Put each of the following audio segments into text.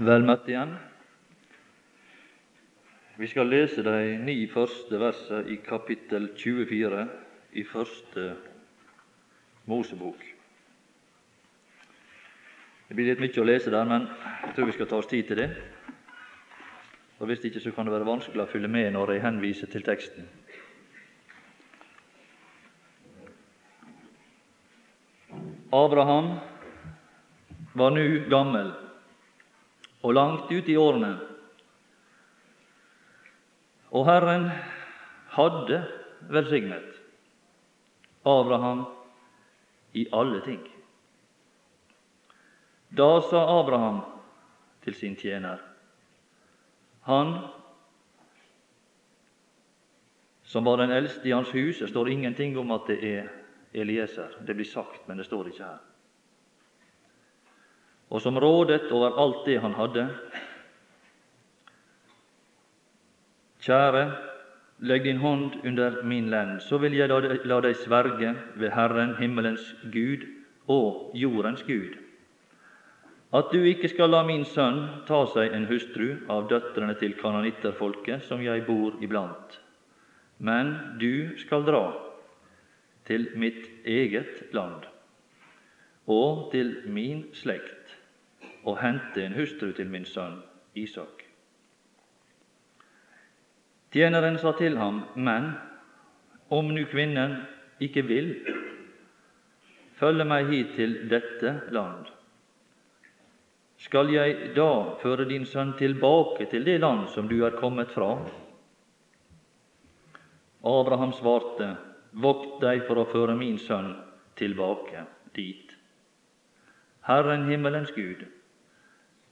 Vel møtt igjen. Vi skal lese de ni første versene i kapittel 24 i første Mosebok. Det blir litt mye å lese der, men jeg tror vi skal ta oss tid til det. Og Hvis ikke så kan det være vanskelig å følge med når jeg henviser til teksten. Abraham var nå gammel og langt ut i årene. Og Herren hadde velsignet Abraham i alle ting. Da sa Abraham til sin tjener, han som var den eldste i hans hus Det står ingenting om at det er Elieser. Det blir sagt, men det står ikke her og som rådet over alt det han hadde. Kjære, legg din hånd under min lend, så vil jeg la deg sverge ved Herren, himmelens Gud og jordens Gud, at du ikke skal la min sønn ta seg en hustru av døtrene til kanonitterfolket som jeg bor iblant, men du skal dra til mitt eget land og til min slekt og hente en hustru til min sønn Isak. Tjeneren sa til ham, men om nu kvinnen ikke vil følge meg hit til dette land, skal jeg da føre din sønn tilbake til det land som du er kommet fra? Abraham svarte, Vokt deg for å føre min sønn tilbake dit. Herren himmelens Gud,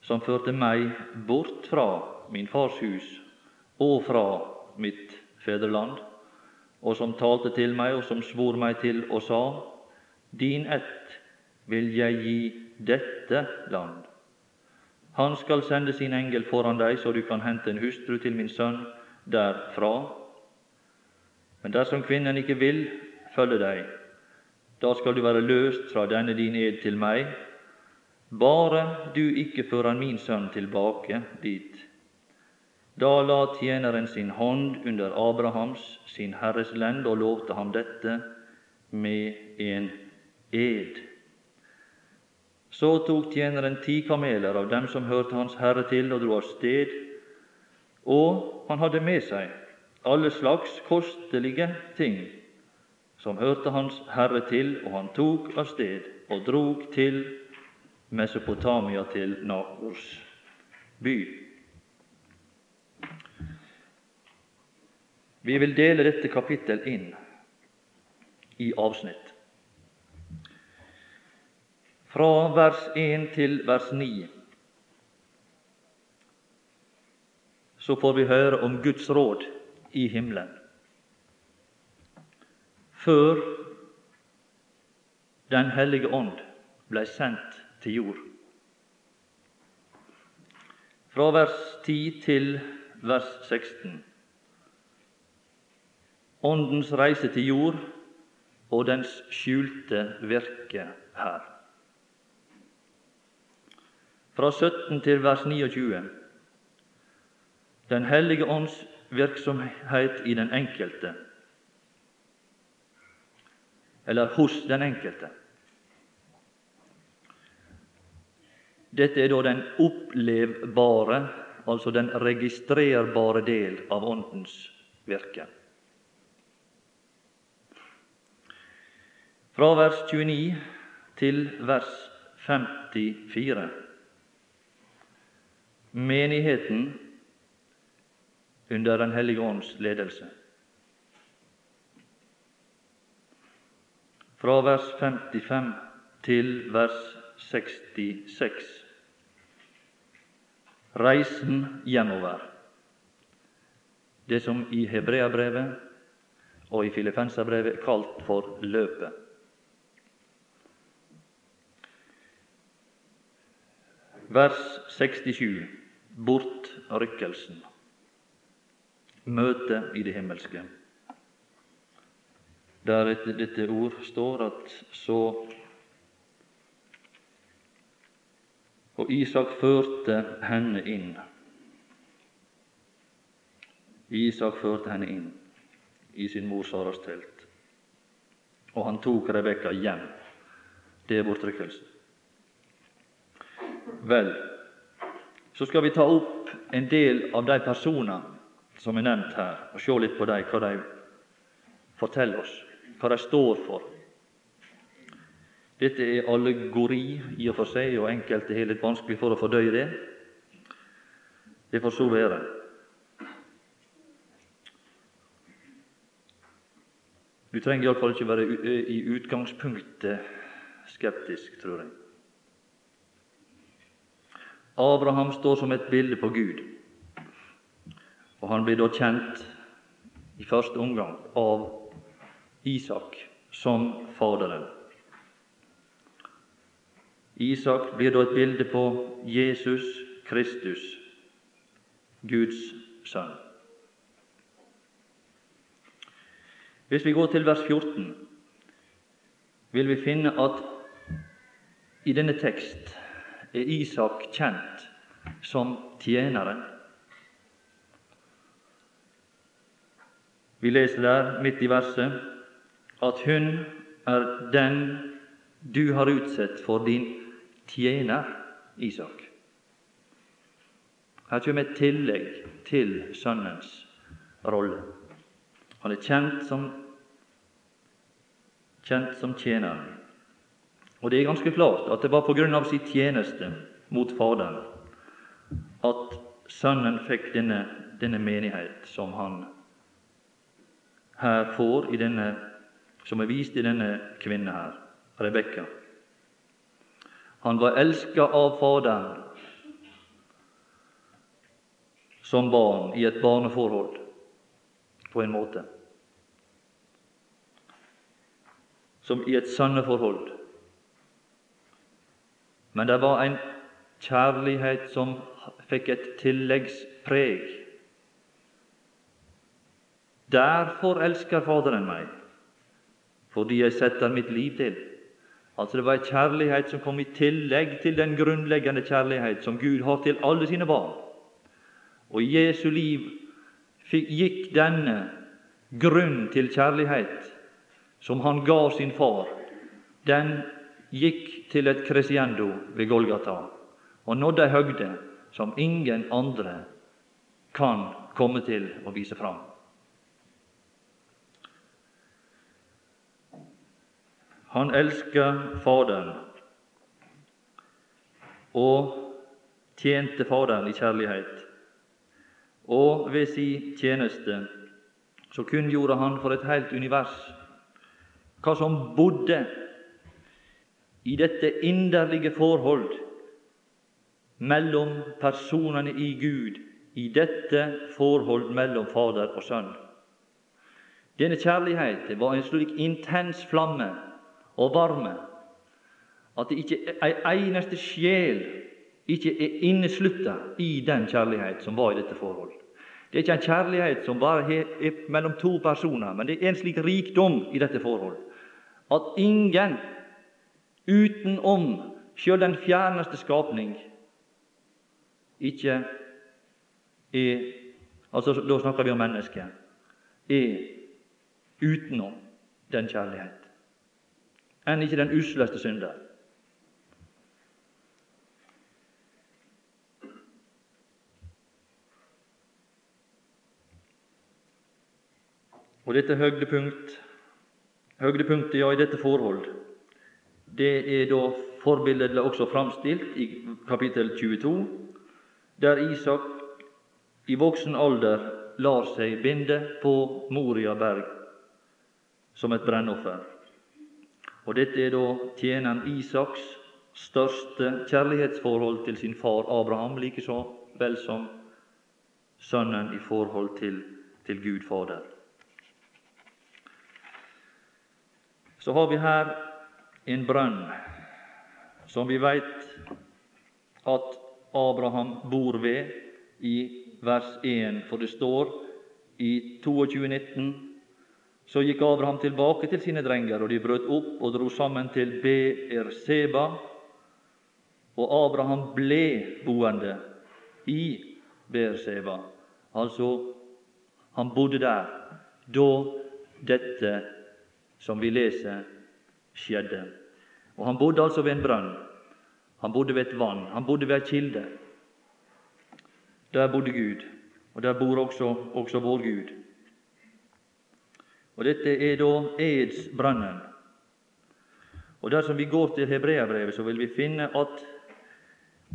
som førte meg bort fra min fars hus og fra mitt fedreland, og som talte til meg, og som svor meg til og sa:" Din ett vil jeg gi dette land. Han skal sende sin engel foran deg, så du kan hente en hustru til min sønn derfra. Men dersom kvinnen ikke vil følge deg, da skal du være løst fra denne din ed til meg, bare du ikke fører min sønn tilbake dit. Da la tjeneren sin hånd under Abrahams, sin herres lend, og lovte ham dette med en ed. Så tok tjeneren ti kameler av dem som hørte hans herre til, og dro av sted. Og han hadde med seg alle slags kostelige ting som hørte hans herre til, og han tok av sted og drog til Mesopotamia til Nakors by. Vi vil dele dette kapittel inn i avsnitt. Fra vers 1 til vers 9 så får vi høre om Guds råd i himmelen. Før Den hellige ånd blei sendt til jord. Fra vers 10 til vers 16. Åndens reise til jord og dens skjulte virke her. Fra 17 til vers 29. Den hellige ånds virksomhet i den enkelte, eller hos den enkelte. Dette er da den opplevbare, altså den registrerbare del av Åndens virke. Fra vers 29 til vers 54 menigheten under Den hellige ånds ledelse. Fra vers 55 til vers 66 reisen hjemover. Det som i Hebreabrevet og i Filippenserbrevet er kalt for løpet. Vers 67 bortrykkelsen. Møtet i det himmelske. Der dette ord står at så Og Isak førte henne inn. Isak førte henne inn i sin mor Saras telt, og han tok Rebekka hjem. Det er vår trykkelse. Vel, så skal vi ta opp en del av de personene som er nevnt her, og se litt på dem, hva de forteller oss, hva de står for. Dette er allegori i og for seg, og enkelte har litt vanskelig for å fordøye det. Det får så være. Du trenger iallfall ikke være i utgangspunktet skeptisk, tror jeg. Abraham står som et bilde på Gud, og han blir da kjent i første omgang av Isak som Faderen. Isak blir da et bilde på Jesus Kristus, Guds sønn. Hvis vi går til vers 14, vil vi finne at i denne tekst er Isak kjent som tjeneren. Vi leser der midt i verset at hun er den du har utsett for din tjener, Isak. Her kommer et tillegg til sønnens rolle. Han er kjent som, kjent som tjeneren. Og det er ganske klart at det var av sin tjeneste mot Faderen at Sønnen fikk denne, denne menighet som han her får, denne, som er vist i denne kvinne her, Rebekka. Han var elska av Faderen som barn i et barneforhold på en måte. Som i et sønneforhold. Men det var en kjærlighet som fikk et tilleggspreg. Derfor elsker Faderen meg, fordi jeg setter mitt liv til. Altså Det var en kjærlighet som kom i tillegg til den grunnleggende kjærlighet som Gud har til alle sine barn. Og i Jesu liv gikk denne grunn til kjærlighet som han ga sin far, den gikk til et crescendo ved Golgata og nådde ei høgde som ingen andre kan komme til å vise fram. Han elsker Faderen og tjente Faderen i kjærlighet og ved si tjeneste så kunngjorde han for et helt univers hva som bodde i dette inderlige forhold mellom personene i Gud, i dette forhold mellom Fader og Sønn. Denne kjærligheten var en slik intens flamme og varme at det ikke ei eneste sjel ikke er inneslutta i den kjærlighet som var i dette forhold. Det er ikke en kjærlighet som bare er mellom to personer, men det er en slik rikdom i dette forhold at ingen utenom sjøl den fjerneste skapning ikke er altså Da snakker vi om mennesket. Er utenom den kjærlighet. Enn ikke den usleste synder. Og dette høydepunkt, høydepunktet ja, i dette forhold, det er da forbilledlig også framstilt i kapittel 22, der Isak i voksen alder lar seg binde på Moria berg som et brennoffer. Og dette er da tjeneren Isaks største kjærlighetsforhold til sin far Abraham, like så vel som sønnen i forhold til, til Gud Fader. så har vi her en brønn som vi veit at Abraham bor ved i vers 1, for det står i 22,19 så gikk Abraham tilbake til sine drenger, og de brøt opp og dro sammen til Beer-Seba. og Abraham ble boende i Berseba. Altså, han bodde der da dette som vi leser, skjedde. Og Han bodde altså ved en brønn. Han bodde ved et vann. Han bodde ved ei kilde. Der bodde Gud, og der bor også, også vår Gud. Og Dette er da edsbrønnen. Og Dersom vi går til Hebreabrevet, så vil vi finne at,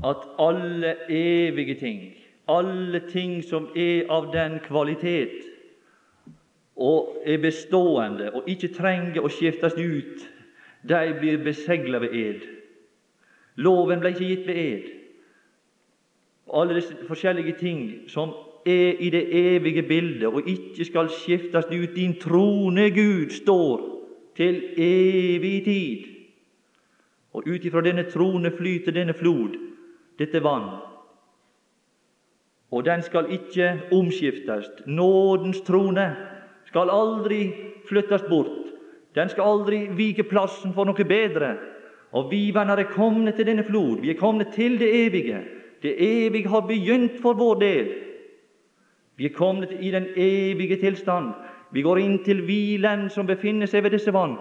at alle evige ting, alle ting som er av den kvalitet og er bestående og ikke trenger å skiftes ut, de blir besegla ved ed. Loven ble ikke gitt ved ed. Alle disse forskjellige ting som er i det evige bildet og ikke skal skiftes ut. Din trone, Gud, står til evig tid. Og ut ifra denne trone flyter denne flod, dette vann. Og den skal ikke omskiftes. Nådens trone skal aldri flyttes bort. Den skal aldri vike plassen for noe bedre. Og vi venner er kommet til denne flod. Vi er kommet til det evige. Det evige har begynt for vår del. Vi er kommet i den evige tilstand. Vi går inn til hvilen som befinner seg ved disse vann.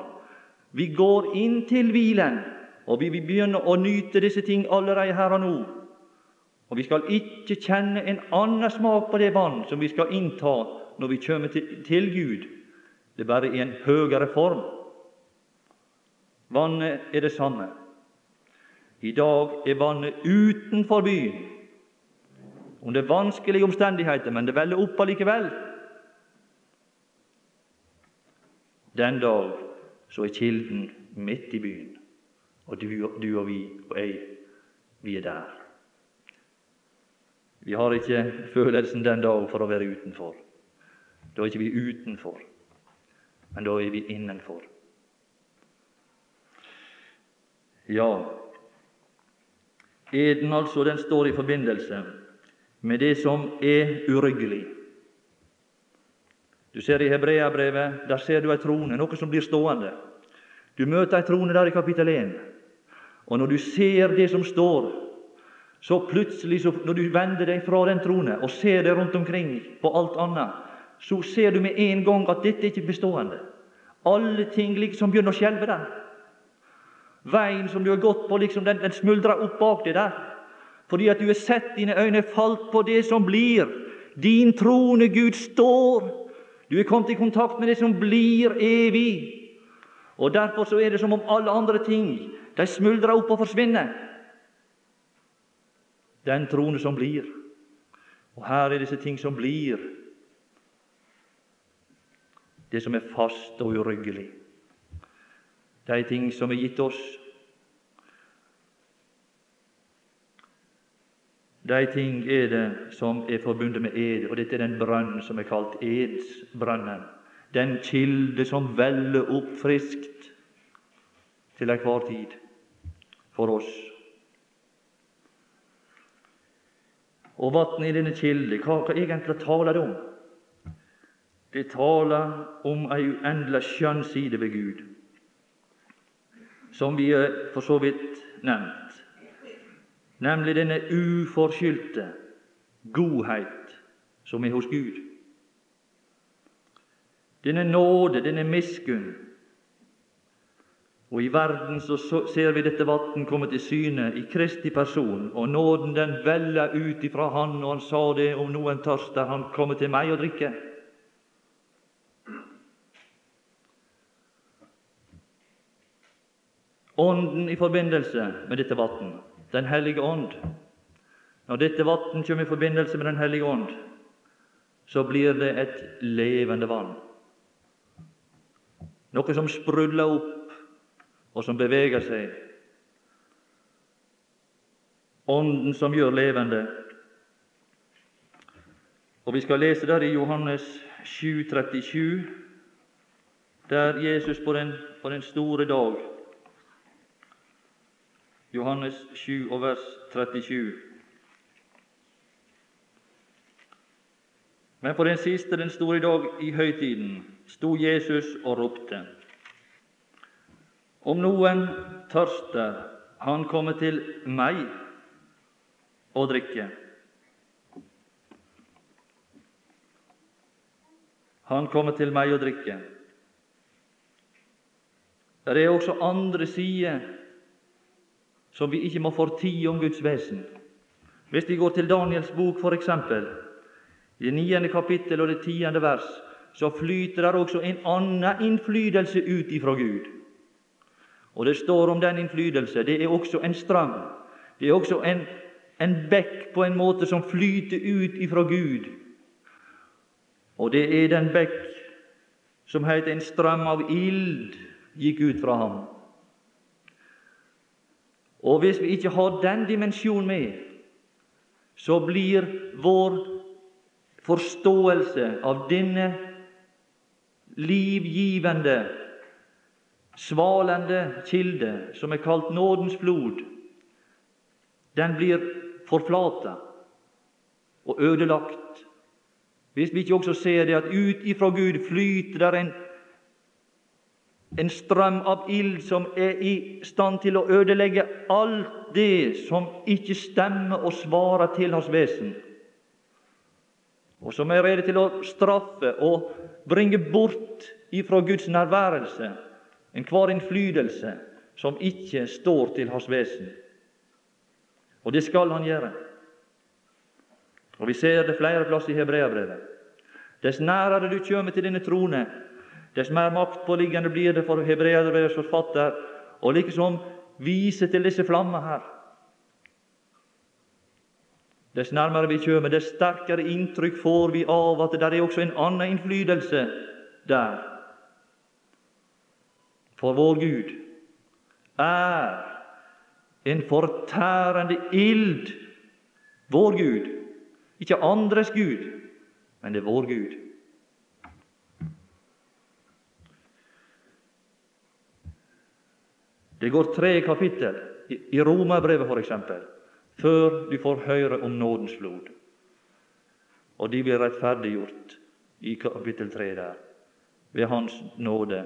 Vi går inn til hvilen, og vi vil begynne å nyte disse ting allerede her og nå. Og vi skal ikke kjenne en annen smak på det vann som vi skal innta når vi kommer til, til Gud. Det er bare i en høyere form. Vannet er det samme. I dag er vannet utenfor byen, under vanskelige omstendigheter, men det veller opp allikevel. Den dag så er kilden midt i byen, og du, du og vi og jeg, vi er der. Vi har ikke følelsen den dag for å være utenfor. Da er ikke vi utenfor, men da er vi innenfor. Ja, eden altså, den står i forbindelse med det som er uryggelig. Du ser i Hebreabrevet, der ser du ei trone, noe som blir stående. Du møter ei trone der i kapittel 1, og når du ser det som står, så plutselig, så når du vender deg fra den trone og ser det rundt omkring på alt annet, så ser du med en gang at dette ikke er bestående. Alle ting liksom begynner å skjelve der. Veien som du har gått på, liksom den, den smuldrer opp bak deg der. Fordi at du har sett dine øyne falt på det som blir. Din troende Gud, står. Du er kommet i kontakt med det som blir evig. Og Derfor så er det som om alle andre ting de smuldrer opp og forsvinner. Den troende som blir. Og her er disse ting som blir det som er fast og uryggelig. De ting som er gitt oss. De ting er det som er forbundet med ed, og dette er den brønn som er kalt edsbrønnen. Den kilde som veller opp friskt til enhver tid for oss. Og vannet i denne kilde, hva, hva egentlig taler det om? Det taler om ei uendelig skjønn side ved Gud, som vi for så vidt nevnt, nemlig denne uforskyldte godhet som er hos Gud. Denne nåde, denne miskunn. Og I verden så ser vi dette vann komme til syne i Kristi person, og nåden den veller ut ifra Han, og Han sa det om noen tørster, Han kommer til meg og drikke. Ånden i forbindelse med dette vann, Den hellige ånd. Når dette vann kommer i forbindelse med Den hellige ånd, så blir det et levende vann. Noe som sprudler opp, og som beveger seg. Ånden som gjør levende. Og Vi skal lese der i Johannes 7, 37, der Jesus på den, på den store dag Johannes 7 og vers 37. Men på den siste, den store dag i høytiden, sto Jesus og ropte. Om noen tørster, Han kommer til meg og drikker. Han kommer til meg og drikker. Det er også andre sider som vi ikke må fortie om Guds vesen. Hvis vi går til Daniels bok, f.eks., i det niende kapittel og det tiende vers, så flyter der også en annen innflytelse ut ifra Gud. Og det står om den innflytelse. Det er også en strøm. Det er også en, en bekk på en måte som flyter ut ifra Gud. Og det er den bekk som heter en strøm av ild gikk ut fra ham. Og hvis vi ikke har den dimensjonen med, så blir vår forståelse av denne livgivende, svalende kilde, som er kalt nådens flod, den blir forflata og ødelagt. Hvis vi ikke også ser det at ut ifra Gud flyter der en en strøm av ild som er i stand til å ødelegge alt det som ikke stemmer og svarer til hans vesen, og som er rede til å straffe og bringe bort ifra Guds nærværelse enhver innflytelse som ikke står til hans vesen. Og det skal han gjøre. Og Vi ser det flere plasser i Hebreabrevet. Dess nærere du kommer til denne trone, Dess mer maktpåliggende blir det for hebreerbrevets forfatter å liksom vise til disse flammene her. Dess nærmere vi kommer, dess sterkere inntrykk får vi av at det er også en annen innflytelse der. For vår Gud er en fortærende ild. Vår Gud. Ikke andres Gud, men det er vår Gud. Det går tre kapittel i Romerbrevet f.eks. før du får høre om nådens flod. Og de blir rettferdiggjort i kapittel tre der, ved Hans nåde.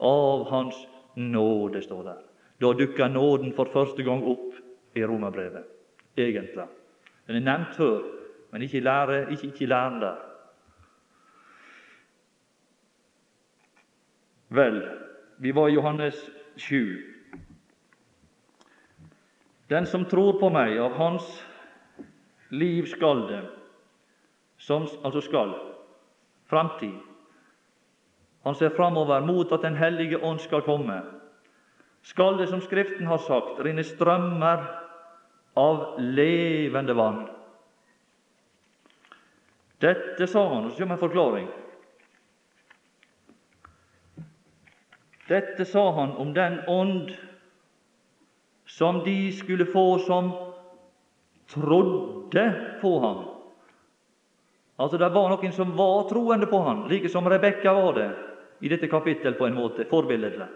Av Hans nåde, står der. Da dukker nåden for første gang opp i Romerbrevet, egentlig. Den er nevnt før, men ikke i lære, ikke, ikke læren der. Vel, vi var i Johannes 7. Den som tror på meg, av hans liv skal det, som altså skal, framtid. Han ser framover mot at Den hellige ånd skal komme. Skal det, som Skriften har sagt, rinne strømmer av levende vann. Dette sa han, og så kommer en forklaring. Dette sa han om den ånd som de skulle få som trodde på ham. Altså Det var noen som var troende på ham, like som Rebekka var det i dette kapittel, på en måte, forbilledlig.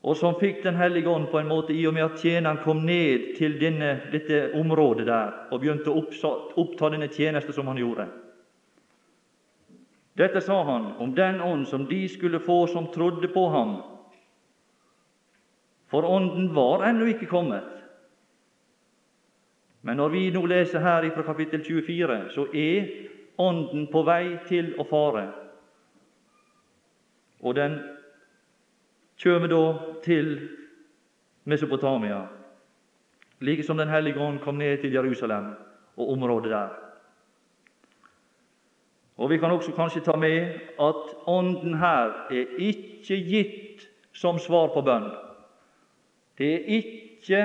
Og som fikk Den hellige ånd på en måte i og med at tjeneren kom ned til denne, dette området der og begynte å oppta denne tjeneste som han gjorde. Dette sa han om den ånd som de skulle få som trodde på ham. For ånden var ennå ikke kommet. Men når vi nå leser her fra kapittel 24, så er ånden på vei til å fare. Og den kjem da til Mesopotamia, like som Den hellige ånd kom ned til Jerusalem og området der. Og Vi kan også kanskje ta med at Ånden her er ikke gitt som svar på bønn. Det er ikke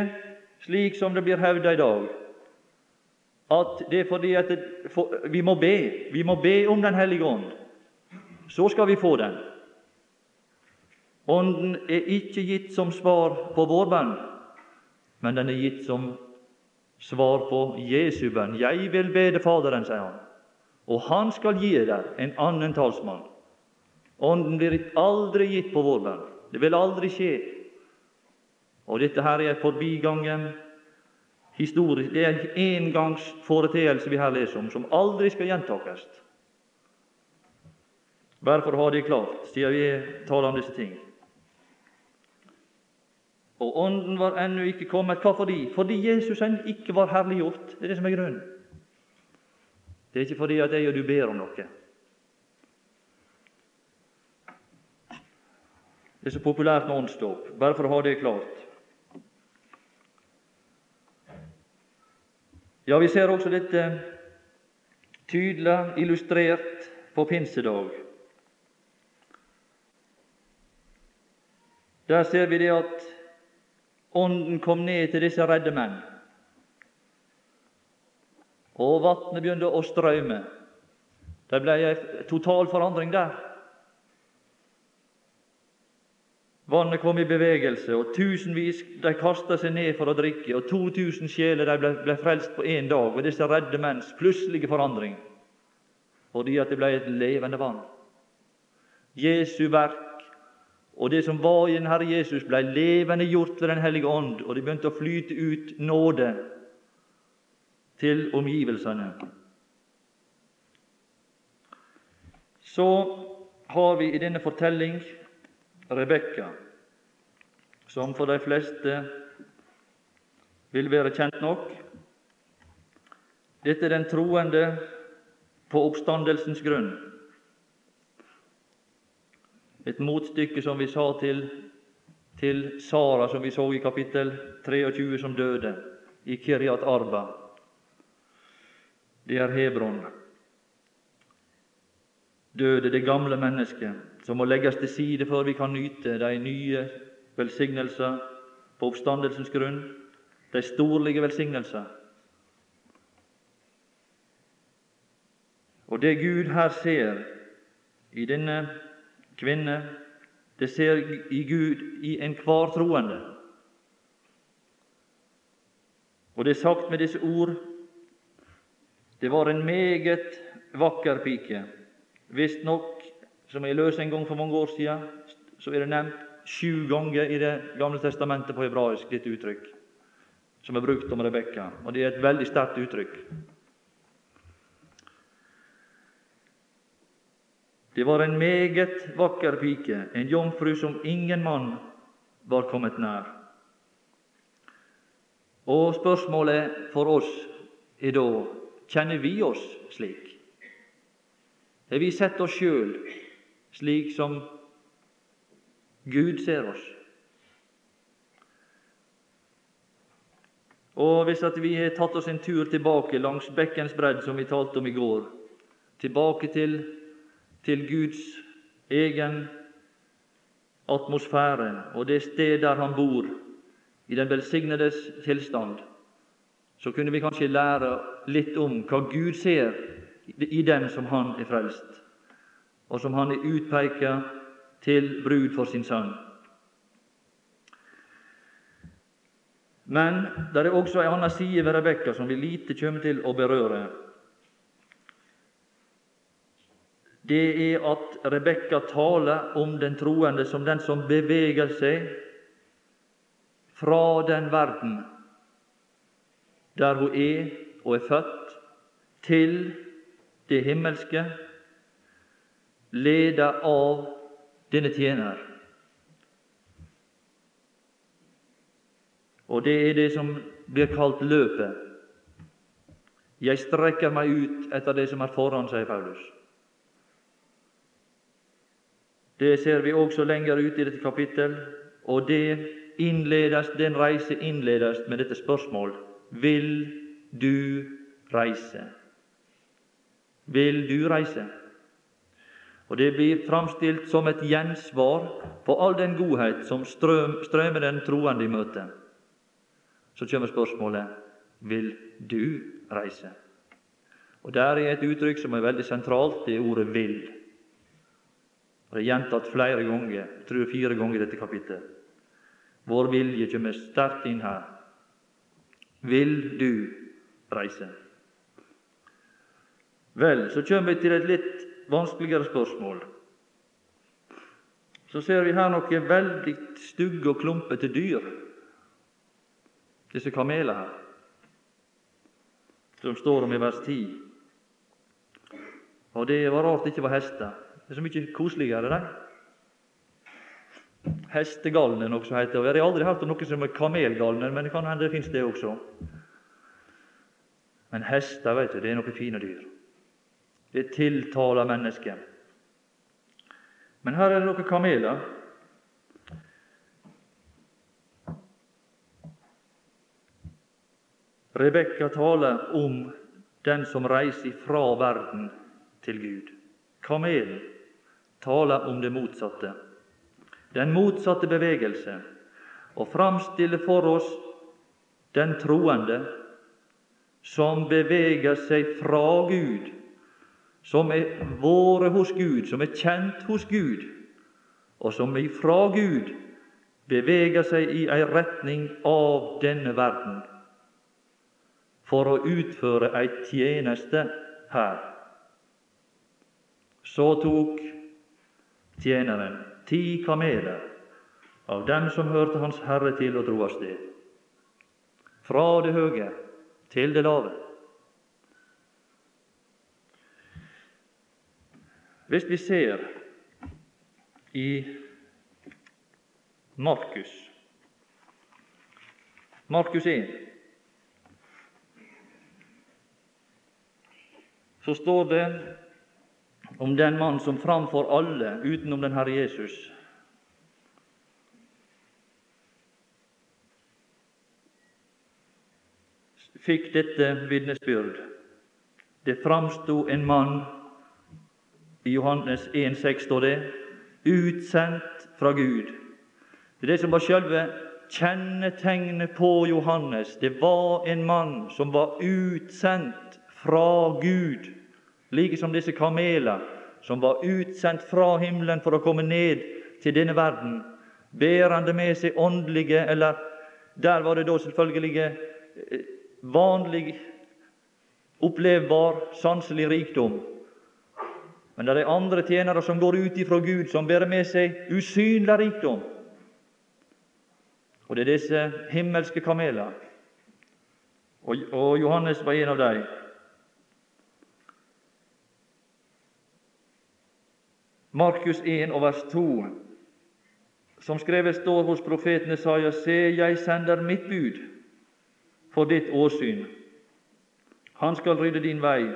slik som det blir hevda i dag, at det er fordi at det, for, vi må be. Vi må be om Den hellige ånd. Så skal vi få den. Ånden er ikke gitt som svar på vår bønn, men den er gitt som svar på Jesu bønn. 'Jeg vil bede Faderen', sier han og han skal gi deg en annen talsmann. Ånden blir aldri gitt på vår bønn. Det vil aldri skje. Og dette her er forbigangen historisk. Det er en engangs foreteelse vi her leser om, som aldri skal gjentakes. bare for å ha det klart, siden vi taler om disse ting. Og Ånden var ennå ikke kommet. Hva fordi? Fordi Jesus ennå ikke var herliggjort. Det er det som er grunnen. Det er ikke fordi at jeg og du ber om noe. Det er så populært med åndsdåp, bare for å ha det klart. Ja, vi ser også dette tydelig illustrert på pinsedag. Der ser vi det at Ånden kom ned til disse redde menn, og vannet begynte å strømme. Det ble en total forandring der. Vannet kom i bevegelse, og tusenvis de kasta seg ned for å drikke. og 2000 sjeler de ble, ble frelst på én dag ved disse redde menns plutselige forandring, fordi at det ble et levende vann. Jesu verk og det som var i den Herre Jesus, ble levende gjort ved Den hellige ånd, og det begynte å flyte ut nåde til omgivelsene. Så har vi i denne fortelling Rebekka, som for de fleste vil være kjent nok. Dette er den troende på oppstandelsens grunn. Et motstykke, som vi sa, til, til Sara, som vi så i kapittel 23, som døde i Kiryat Arba. Det er Hebron. Døde det gamle mennesket, som må legges til side før vi kan nyte de nye velsignelser på oppstandelsens grunn, de storlige velsignelser. Og det Gud her ser i denne kvinne, det ser i Gud i enhver troende. Og det er sagt med disse ord det var en meget vakker pike. Visstnok, som jeg løste en gang for mange år siden, så er det nevnt sju ganger i Det gamle testamentet på hebraisk, dette uttrykk, som er brukt om Rebekka. Og det er et veldig sterkt uttrykk. Det var en meget vakker pike, en jomfru som ingen mann var kommet nær. Og spørsmålet for oss er da kjenner vi oss slik? Har vi sett oss sjøl slik som Gud ser oss? Og hvis at vi har tatt oss en tur tilbake langs bekkens bredd, som vi talte om i går, tilbake til til Guds egen atmosfære og det sted der han bor, i den velsignedes tilstand, så kunne vi kanskje lære litt om hva Gud ser i dem som han er frelst, og som han er utpeika til brud for sin sønn. Men det er også ei anna side ved Rebekka som vi lite kommer til å berøre. det er at Rebekka taler om den troende som den som beveger seg fra den verden der hun er og er født, til det himmelske, ledet av denne tjener. Og det er det som blir kalt løpet. Jeg strekker meg ut etter det som er foran, sier Paulus. Det ser vi også lenger ut i dette kapittel, og det innledes, den reise innledes med dette spørsmål Vil du reise? Vil du reise? Og Det blir framstilt som et gjensvar på all den godhet som strøm, strømmer den troende i møte. Så kommer spørsmålet Vil du reise? Og Der er et uttrykk som er veldig sentralt, det er ordet 'vil'. Det er gjentatt flere ganger, jeg tror fire ganger i dette kapittelet. Vår vilje kommer sterkt inn her. Vil du reise? Vel, så kjem vi til et litt vanskeligere spørsmål. Så ser vi her noen veldig stygge og klumpete dyr, disse kameler her, som står om i vers 10. Og det var rart det ikke var hester. Det er så mye koseligere, de. Hestegalne, også heter det. Jeg har aldri hørt om noe som er kamelgalnen, men det kan hende det fins det også. Men hester, vet du, det er noen fine dyr. Det tiltaler mennesket. Men her er det noen kameler. Rebekka taler om den som reiser fra verden til Gud. Kamelen taler om det motsatte den motsatte bevegelse, og framstille for oss den troende som beveger seg fra Gud, som er våre hos Gud, som er kjent hos Gud, og som ifra Gud beveger seg i ei retning av denne verden for å utføre ei tjeneste her. Så tok tjeneren ti kameler av dem som hørte Hans Herre til, og dro av sted. Fra det høye til det lave. Hvis vi ser i Markus Markus 1 så står det om den mann som framfor alle utenom den Herre Jesus fikk dette vitnesbyrd. Det framsto en mann i Johannes 1,6 står det utsendt fra Gud. Det er det som var selve kjennetegnet på Johannes. Det var en mann som var utsendt fra Gud like som disse kameler som var utsendt fra himmelen for å komme ned til denne verden, bærende med seg åndelige Eller der var det da selvfølgelig eh, vanlig opplevbar sanselig rikdom. Men det er andre tjenere som går ut ifra Gud, som bærer med seg usynlig rikdom. Og det er disse himmelske kameler. Og, Johannes var en av dem. Markus 1 og vers 2, som skrevet står hos profeten Isaiah, Se, jeg sender mitt bud for ditt åsyn. Han skal rydde din vei.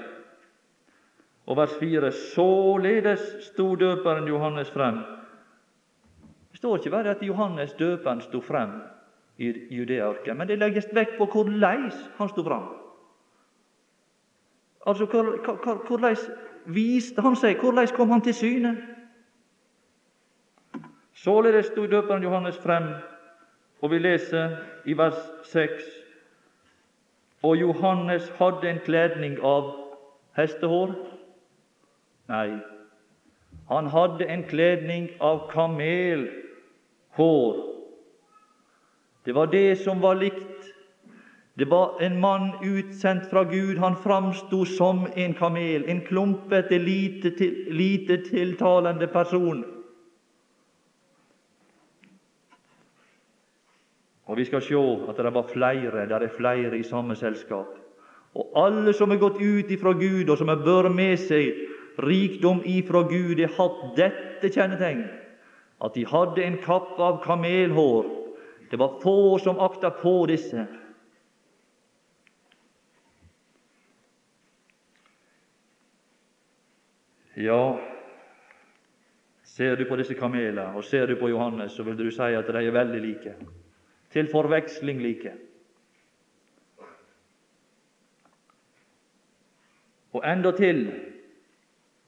Og vers 4, således sto døperen Johannes frem. Det står ikke bare at Johannes døperen sto frem i Judearken, men det legges vekt på hvordan han sto frem. Altså, hvordan viste han seg? Hvordan kom han til syne? Således sto døperen Johannes frem, og vi leser i vers 6 Og Johannes hadde en kledning av hestehår? Nei, han hadde en kledning av kamelhår. Det var det som var likt det var en mann utsendt fra Gud. Han framsto som en kamel, en klumpete, lite, til, lite tiltalende person. Og Vi skal se at det var flere, det er flere i samme selskap. Og alle som er gått ut ifra Gud, og som har båret med seg rikdom ifra Gud, har hatt dette kjennetegn, at de hadde en kappe av kamelhår. Det var få som akta på disse. Ja, ser du på disse kamelene, og ser du på Johannes, så vil du si at de er veldig like. Til forveksling like. Og endatil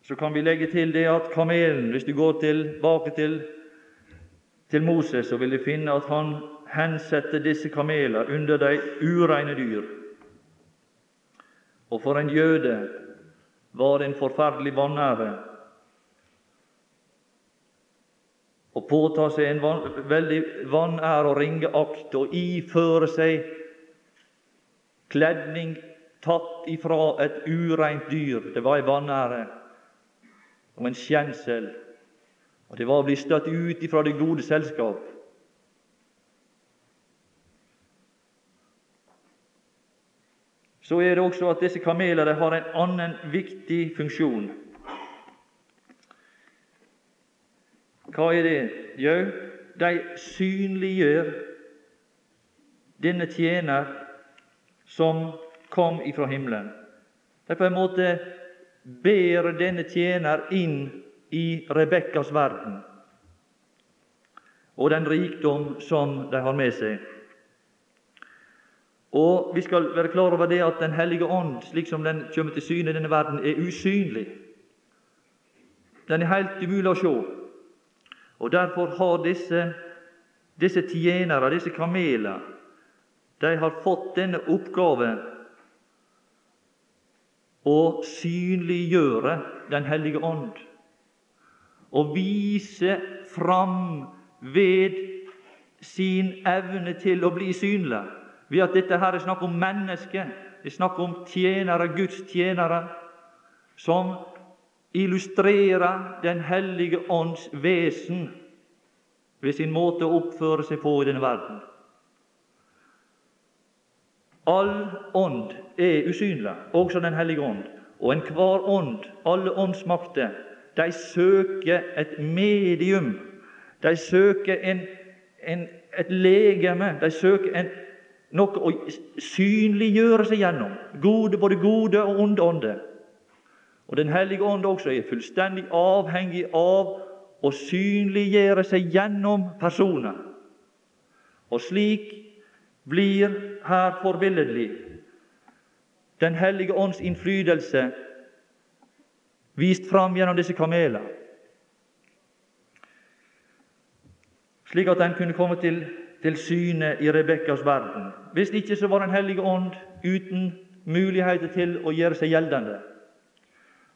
så kan vi legge til det at kamelen, hvis du går tilbake til, til Moses, så vil du finne at han hensetter disse kamelene under de ureine dyr. Og for en jøde var en forferdelig vanære å påta seg en van, veldig vanære og ringeakt og iføre seg kledning tatt ifra et ureint dyr. Det var en vanære og en skjensel, og det var å bli støtt ut ifra det gode selskap. Så er det også at disse kamelene har en annen viktig funksjon. hva er det? Jo, de synliggjør denne tjener som kom ifra himmelen. De på en måte ber denne tjener inn i Rebekkas verden og den rikdom som de har med seg. Og Vi skal være klar over det at Den hellige ånd, slik som den kommer til syne i denne verden, er usynlig. Den er helt umulig å se. Og Derfor har disse, disse tjenere, disse kameler, de har fått denne oppgave å synliggjøre Den hellige ånd. Og vise fram ved sin evne til å bli synlig. Ved at dette her er snakk om mennesker, det er snakk om tjenere, Guds tjenere, som illustrerer Den hellige ånds vesen ved sin måte å oppføre seg på i denne verden. All ånd er usynlig, også Den hellige ånd. Og enhver ånd, alle åndsmakter, de søker et medium. De søker en, en, et legeme. De søker en, noe å synliggjøre seg gjennom. Gode, både gode og onde ånder. Og Den hellige ånd også er fullstendig avhengig av å synliggjøre seg gjennom personer. Og slik blir her forbilledlig Den hellige ånds innflytelse vist fram gjennom disse kameler, slik at den kunne komme til, til syne i Rebekkas verden. Hvis ikke så var Den hellige ånd uten muligheter til å gjøre seg gjeldende.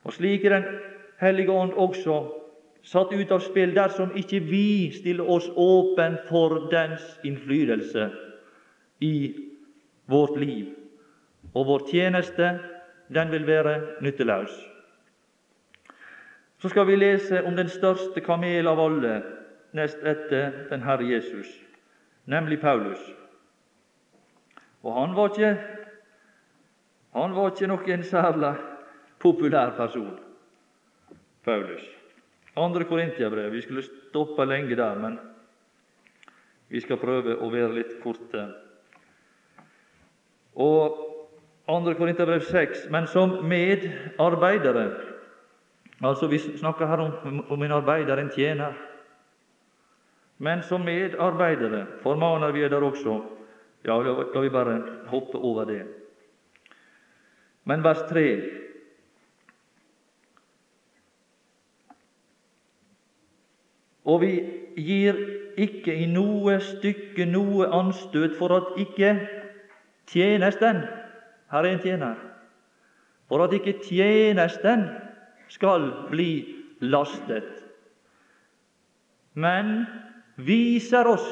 Og slik er Den hellige ånd også satt ut av spill dersom ikke vi stiller oss åpen for dens innflytelse i vårt liv. Og vår tjeneste, den vil være nytteløs. Så skal vi lese om den største kamel av alle, nest etter den Herre Jesus, nemlig Paulus. Og han var ikke han var ikke noen særlig populær person, Paulus. Andre Korintiabrev. Vi skulle stoppe lenge der, men vi skal prøve å være litt korte. Og andre Korinterbrev 6. Men som medarbeidere Altså, vi snakker her om, om en arbeider, en tjener. Men som medarbeidere formaner vi dere også. Ja, la vi bare hoppe over det. Men vers 3 Og vi gir ikke i noe stykke noe anstøt for at ikke tjenesten Her er en tjener. For at ikke tjenesten skal bli lastet. Men viser oss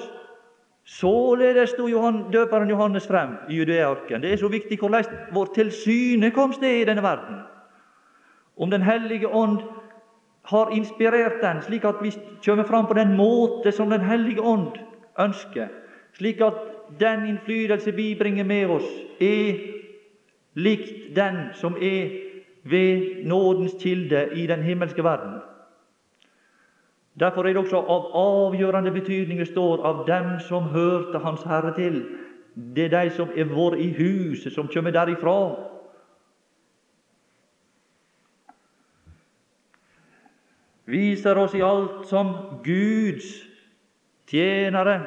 Således sto Johan, døperen Johannes frem i Judearken. Det er så viktig hvordan vår tilsynekomst er i denne verden. Om Den hellige ånd har inspirert den, slik at vi kommer fram på den måte som Den hellige ånd ønsker, slik at den innflytelse vi bringer med oss, er likt den som er ved nådens kilde i den himmelske verden. Derfor er det også av avgjørende betydning det står av dem som hørte Hans Herre til. Det er de som er vært i huset, som kommer derifra. Viser oss i alt som Guds tjenere.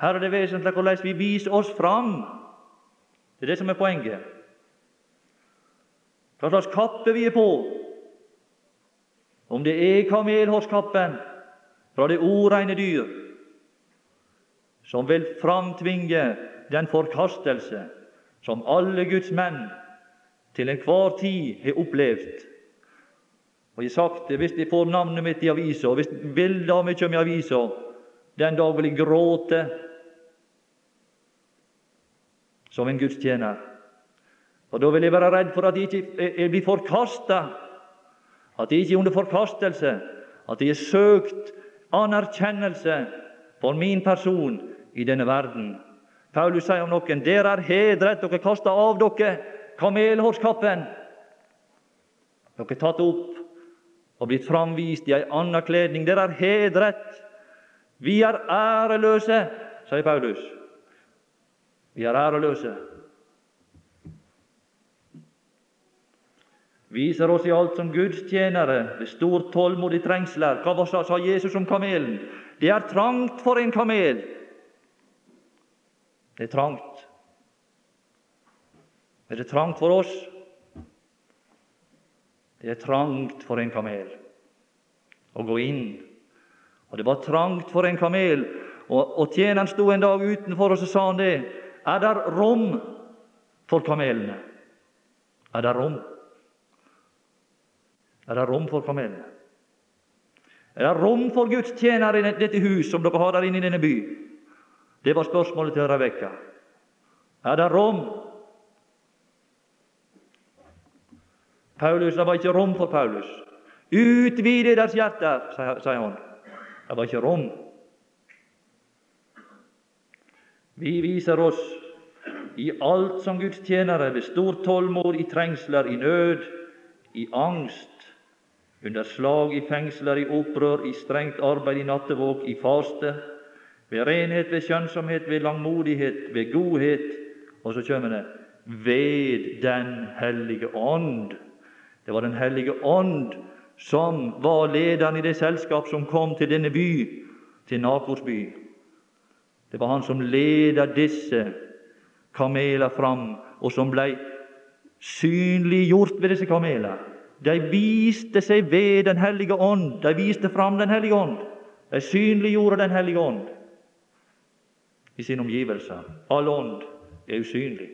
Her er det vesentlig hvordan vi viser oss fram. Det er det som er poenget. Hva slags kappe vi er på. Om det er kamelhårskappen fra det oreine dyr, som vil framtvinge den forkastelse som alle Guds menn til enhver tid har opplevd. Og jeg har sagt det, Hvis jeg får navnet mitt i avisa, hvis bildet av meg kommer i avisa, den dag vil jeg gråte som en gudstjener. Og da vil jeg være redd for at jeg ikke blir forkasta, at jeg ikke er under forkastelse, at jeg er søkt anerkjennelse for min person i denne verden. Paulus sier om noen dere er hedret, dere kaster av dere kamelhårskappen. Dere er tatt opp og blitt framvist i ei anna kledning. Dere er hedret. Vi er æreløse, sier Paulus. Vi er æreløse. Viser oss i alt som Guds tjenere ved stor tålmod i trengsler. Hva sa Jesus om kamelen? Det er trangt for en kamel. Det er trangt. Er det trangt for oss? Det er trangt for en kamel å gå inn. Og det var trangt for en kamel. Og, og tjeneren sto en dag utenfor, og så sa han det. Er det rom for kamelene? Er det rom? Er det rom for kamelene? Er det rom for Guds tjenere i dette hus som dere har der inne i denne by? Det var spørsmålet til Rebekka. Er det rom? Paulus, Det var ikke rom for Paulus. Utvide deres hjerter, sier han. Det var ikke rom. Vi viser oss i alt som Guds tjenere, ved stor tålmod, i trengsler, i nød, i angst, under slag, i fengsler, i opprør, i strengt arbeid, i nattevåk, i faste, ved renhet, ved skjønnsomhet, ved langmodighet, ved godhet, og så kommer det ved Den hellige ånd. Det var Den hellige ånd som var lederen i det selskap som kom til denne by, til Nakors by. Det var han som leda disse kameler fram, og som blei synliggjort ved disse kameler. De viste seg ved Den hellige ånd. De viste fram Den hellige ånd. De synliggjorde Den hellige ånd i sine omgivelser. All ånd er usynlig.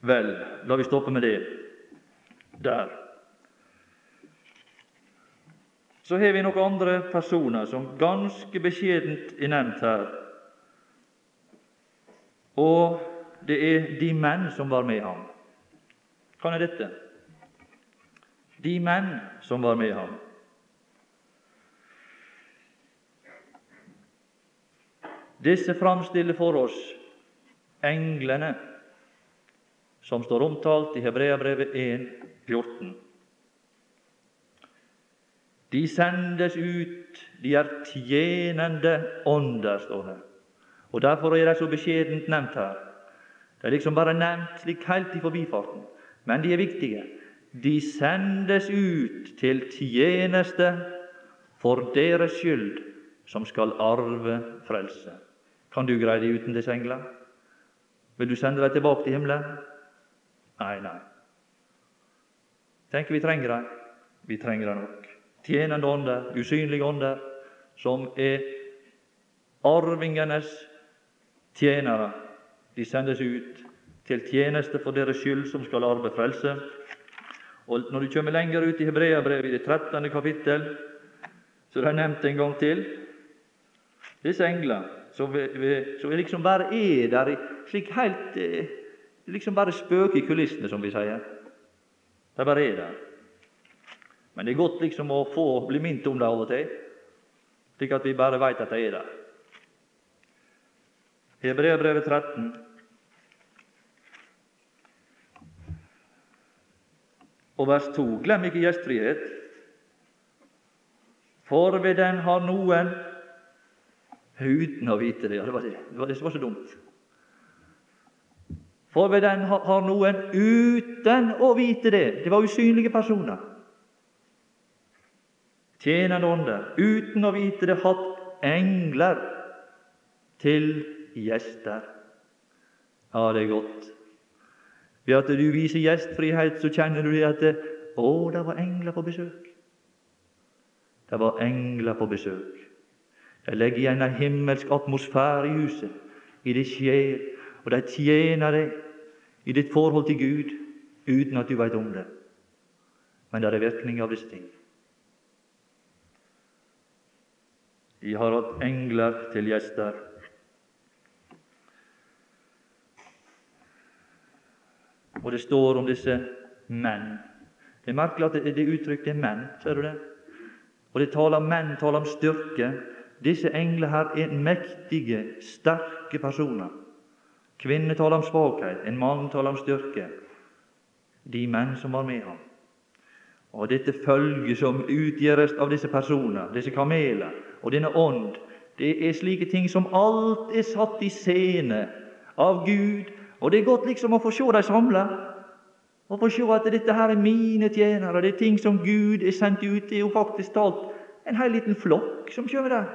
Vel, la vi stoppe med det der. Så har vi noen andre personer som ganske beskjedent er nevnt her. Og det er de menn som var med ham. Hva er dette? De menn som var med ham. Disse framstiller for oss englene som står omtalt i Hebreabrevet 1, 14. De sendes ut, de er tjenende ånder, står det. Og Derfor er de så beskjedent nevnt her. De er liksom bare nevnt slik helt i forbifarten, men de er viktige. De sendes ut til tjeneste for deres skyld, som skal arve frelse. Kan du greie deg uten disse engler? Vil du sende dem tilbake til himmelen? Nei, nei. Tenk, vi trenger dem. Vi trenger dem nok. Tjenende ånder, usynlige ånder, som er arvingenes tjenere. De sendes ut til tjeneste for deres skyld, som skal arve frelse. Og Når du kommer lenger ut i Hebreabrevet, i det 13. kapittel, så er det nevnt en gang til disse englene som, som liksom bare er der slik helt eh, liksom bare spøker i kulissene, som vi sier. De bare er der. Men det er godt liksom å få bli minnet om det av og til, slik at vi bare veit at de er der. Hebreabrevet 13. Og vers 2. Glem ikke gjestfrihet, for ved den har noen uten å vite det. Ja, det, var det. det, var det som var så dumt. For ved den har noen uten å vite det Det var usynlige personer. Tjenende ånder, uten å vite det, hatt engler til gjester. Ja, det er godt. Ved at du viser gjestfrihet, så kjenner du det at Å, det var engler på besøk. Det var engler på besøk. De legger igjen en himmelsk atmosfære i huset, i det sjel, og de tjener deg i ditt forhold til Gud uten at du veit om det. Men det er virkning av disse ting. De har hatt engler til gjester. Og det står om disse menn. Det er merkelig at det, det uttrykket er menn. Ser du det? Og det taler om menn taler om styrke. Disse englene her er mektige, sterke personer. Kvinner taler om svakhet, en mann taler om styrke. de menn som var med ham. Og dette følget som utgjøres av disse personer, disse kameler, og denne ånd, det er slike ting som alt er satt i scene av Gud. Og det er godt liksom å få se dem samla. Og få se at dette her er mine tjenere, det er ting som Gud er sendt ut. Det er jo faktisk talt en hel liten flokk som kommer der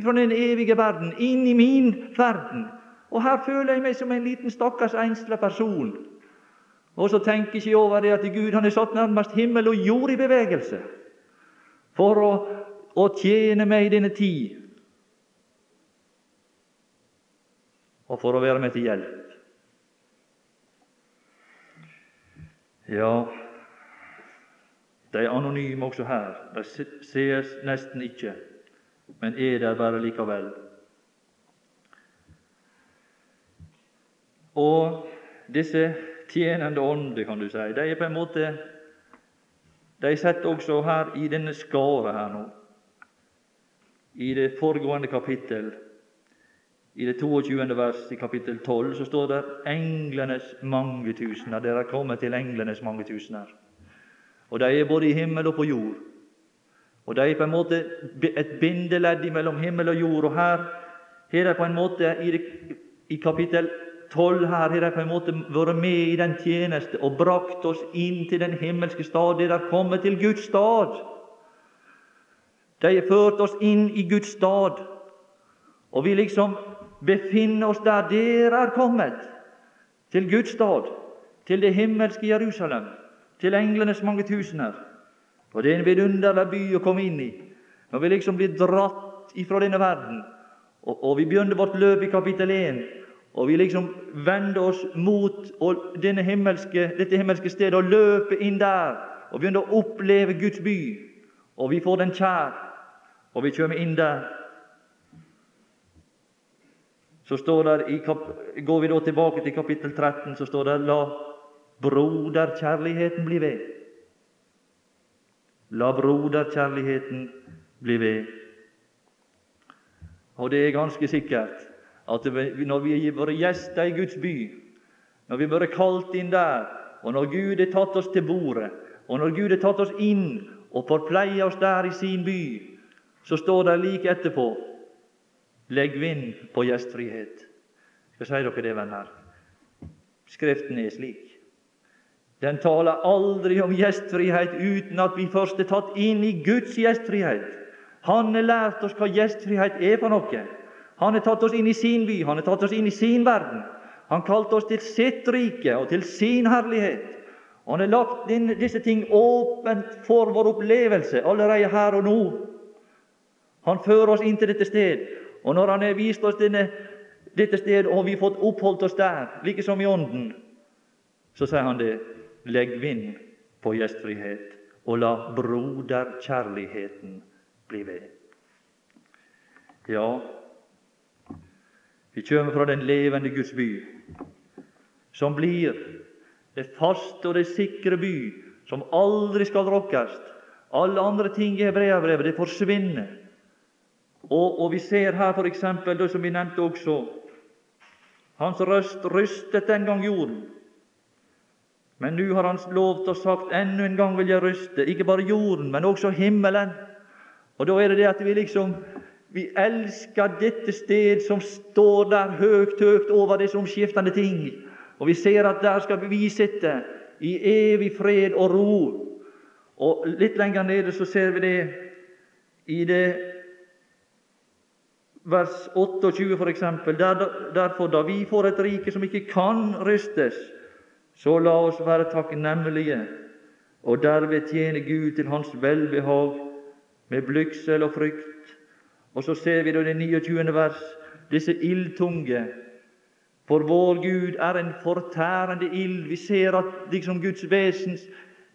fra den evige verden inn i min verden. Og her føler jeg meg som en liten stakkars enslig person. Og så tenker jeg ikke over det at Gud han er satt nærmest himmel og jord i bevegelse for å, å tjene meg i denne tid, og for å være meg til hjelp. Ja, de er anonyme også her. De sees nesten ikke, men er der bare likevel. Og disse tjenende ånder, kan du si, de er på en måte De sitter også her i denne skare her nå. I det foregående kapittel, i det 22. vers i kapittel 12, så står det 'englenes mange tusener'. Dere er kommet til englenes mange tusener. Og de er både i himmel og på jord. Og de er på en måte et bindeledd mellom himmel og jord. Og her har de på en måte i, i kapittel tolv her har de på en måte vært med i den tjeneste og brakt oss inn til den himmelske stad. De er kommet til Guds stad. De har ført oss inn i Guds stad, og vi liksom befinner oss der. Dere er kommet til Guds stad, til det himmelske Jerusalem, til englenes mange tusener. Og det er en vidunderlig by å komme inn i når vi liksom blir dratt ifra denne verden. Og, og vi begynner vårt løp i kapittel 1 og vi liksom vender oss mot himmelske, dette himmelske stedet og løper inn der og begynner å oppleve Guds by. Og vi får den kjær, og vi kommer inn der. Så står der i, Går vi da tilbake til kapittel 13, så står det La broderkjærligheten bli ved. La broderkjærligheten bli ved. Og det er ganske sikkert at når vi har vært gjester i Guds by, når vi har vært kalt inn der, og når Gud har tatt oss til bordet, og når Gud har tatt oss inn og forpleier oss der i sin by, så står det like etterpå Legg vind på gjestfrihet. Skal si dere det, venner. Skriften er slik. Den taler aldri om gjestfrihet uten at vi først er tatt inn i Guds gjestfrihet. Han har lært oss hva gjestfrihet er for noe. Han har tatt oss inn i sin by, han har tatt oss inn i sin verden. Han kalte oss til sitt rike og til sin herlighet. Og han har lagt inn disse ting åpent for vår opplevelse allerede her og nå. Han fører oss inn til dette sted, og når han har vist oss denne, dette stedet, og vi har fått oppholdt oss der, like som i Ånden, så sier han det legg vind på gjestfrihet, og la broderkjærligheten bli ved. Ja, vi kommer fra den levende Guds by, som blir det faste og det sikre by, som aldri skal rokkes. Alle andre ting i Hebreabrevet det forsvinner. Og, og, vi ser her f.eks. det som vi nevnte også Hans røst rystet den gang jorden. Men nå har Han lovt og sagt enda en gang vil jeg ryste, ikke bare jorden, men også himmelen. Og da er det det at vi liksom vi elsker dette sted som står der høgt, høgt over disse omskiftende ting. Og vi ser at der skal vi sitte i evig fred og ro. Og Litt lenger nede så ser vi det i det vers 28 f.eks. Der, derfor, da vi får et rike som ikke kan rystes, så la oss være takknemlige og derved tjene Gud til Hans velbehag med blygsel og frykt og så ser vi da det 29. vers, disse ildtunge. For vår Gud er en fortærende ild. Vi ser at liksom Guds vesens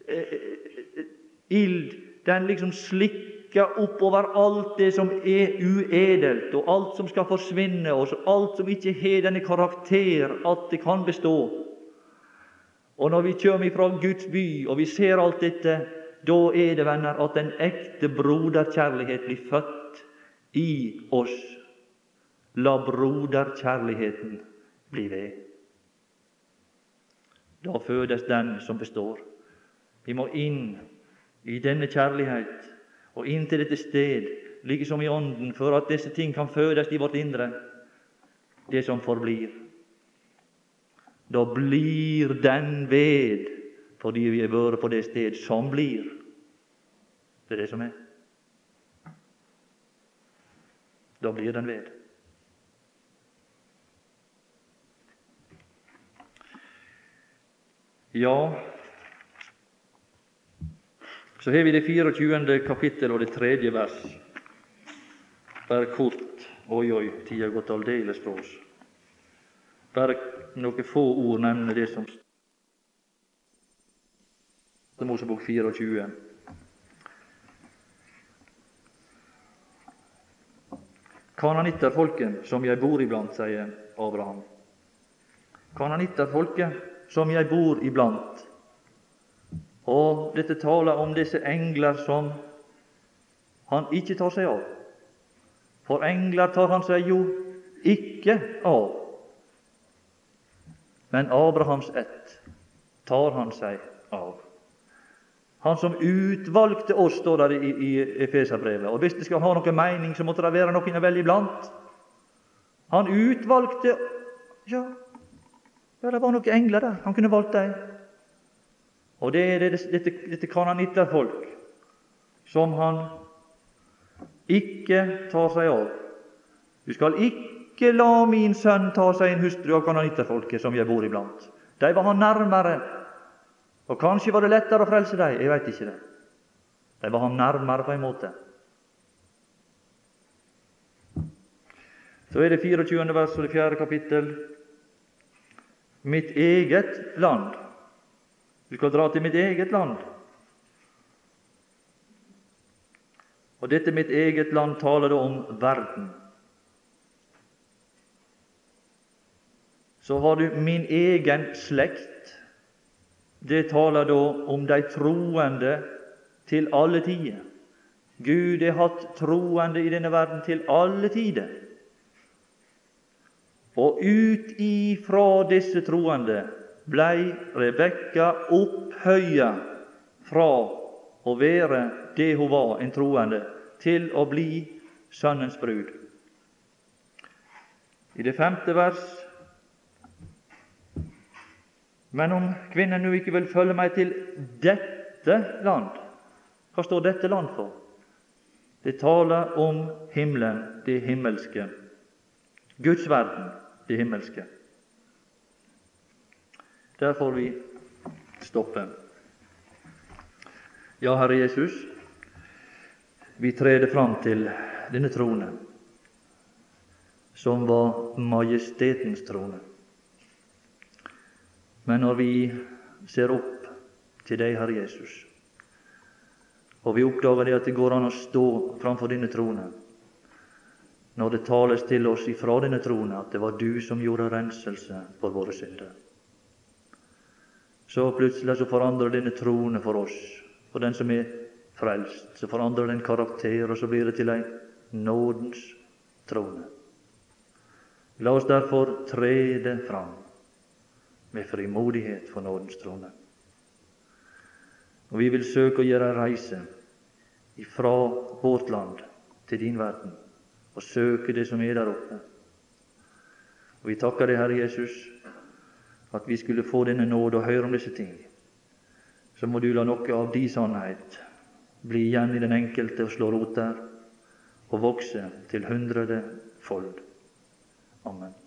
eh, eh ild, den liksom slikker oppover alt det som er uedelt, og alt som skal forsvinne, og alt som ikke har denne karakter at det kan bestå. Og når vi kommer fra Guds by, og vi ser alt dette, da er det, venner, at den ekte broderkjærlighet blir født i oss. La broderkjærligheten bli ved. Da fødes den som består. Vi må inn i denne kjærlighet og inn til dette sted, like som i Ånden, for at disse ting kan fødes i vårt indre, det som forblir. Da blir den ved, fordi vi har vært på det sted som blir. Det er det som er. Da blir den ved. Ja, så har vi det 24. kapittel og det tredje vers. Bare kort. Oi, oi, tida har gått aldeles på oss. Bare noen få ord nevner det som står Mosebok 24. Kananitterfolket som jeg bor iblant, sier Abraham. Kananitterfolket som jeg bor iblant. Og dette taler om disse engler som han ikke tar seg av. For engler tar han seg jo ikke av. Men Abrahams ett tar han seg av. Han som utvalgte oss, står det i, i Efeserbrevet. Og hvis det skal ha noen mening, så måtte det være noen vel iblant. Han utvalgte Ja, ja, det var noen engler der. Han kunne valgt dem. Og det er dette, dette, kananitterfolk som han ikke tar seg av. Du skal ikke la min sønn ta seg en hustru av kananitterfolket som jeg bor iblant. De var han nærmere, og kanskje var det lettere å frelse dem. Jeg veit ikke det. De var han nærmere på en måte. Så er det 24. vers og det fjerde kapittel mitt eget land. Du skal dra til mitt eget land. Og dette mitt eget land taler da om verden. Så har du min egen slekt. Det taler da om de troende til alle tider. Gud har hatt troende i denne verden til alle tider. Og ut ifra disse troende blei Rebekka opphøya fra å være det hun var, en troende, til å bli Sønnens brud. I det femte vers Men om kvinnen nå ikke vil følge meg til dette land Hva står dette land for? Det taler om himmelen, det himmelske, Guds verden det himmelske. Der får vi stoppe. Ja, Herre Jesus, vi treder fram til denne trone, som var majestetens trone. Men når vi ser opp til deg, Herre Jesus, og vi oppdager det at det går an å stå framfor denne trone, når det tales til oss ifra denne trone at det var du som gjorde renselse for våre synder. Så plutselig så forandrer denne troen for oss, for den som er frelst, så forandrer den karakter, og så blir det til ei nådens trone. La oss derfor trede fram med frimodighet for nådens trone. Og vi vil søke å gjøre ei reise ifra vårt land til din verden og søke det som er der oppe. Og Vi takker deg, Herre Jesus, at vi skulle få denne nåde og høre om disse ting. Så må du la noe av din sannhet bli igjen i den enkelte og slå rot der, og vokse til hundrede fold. Amen.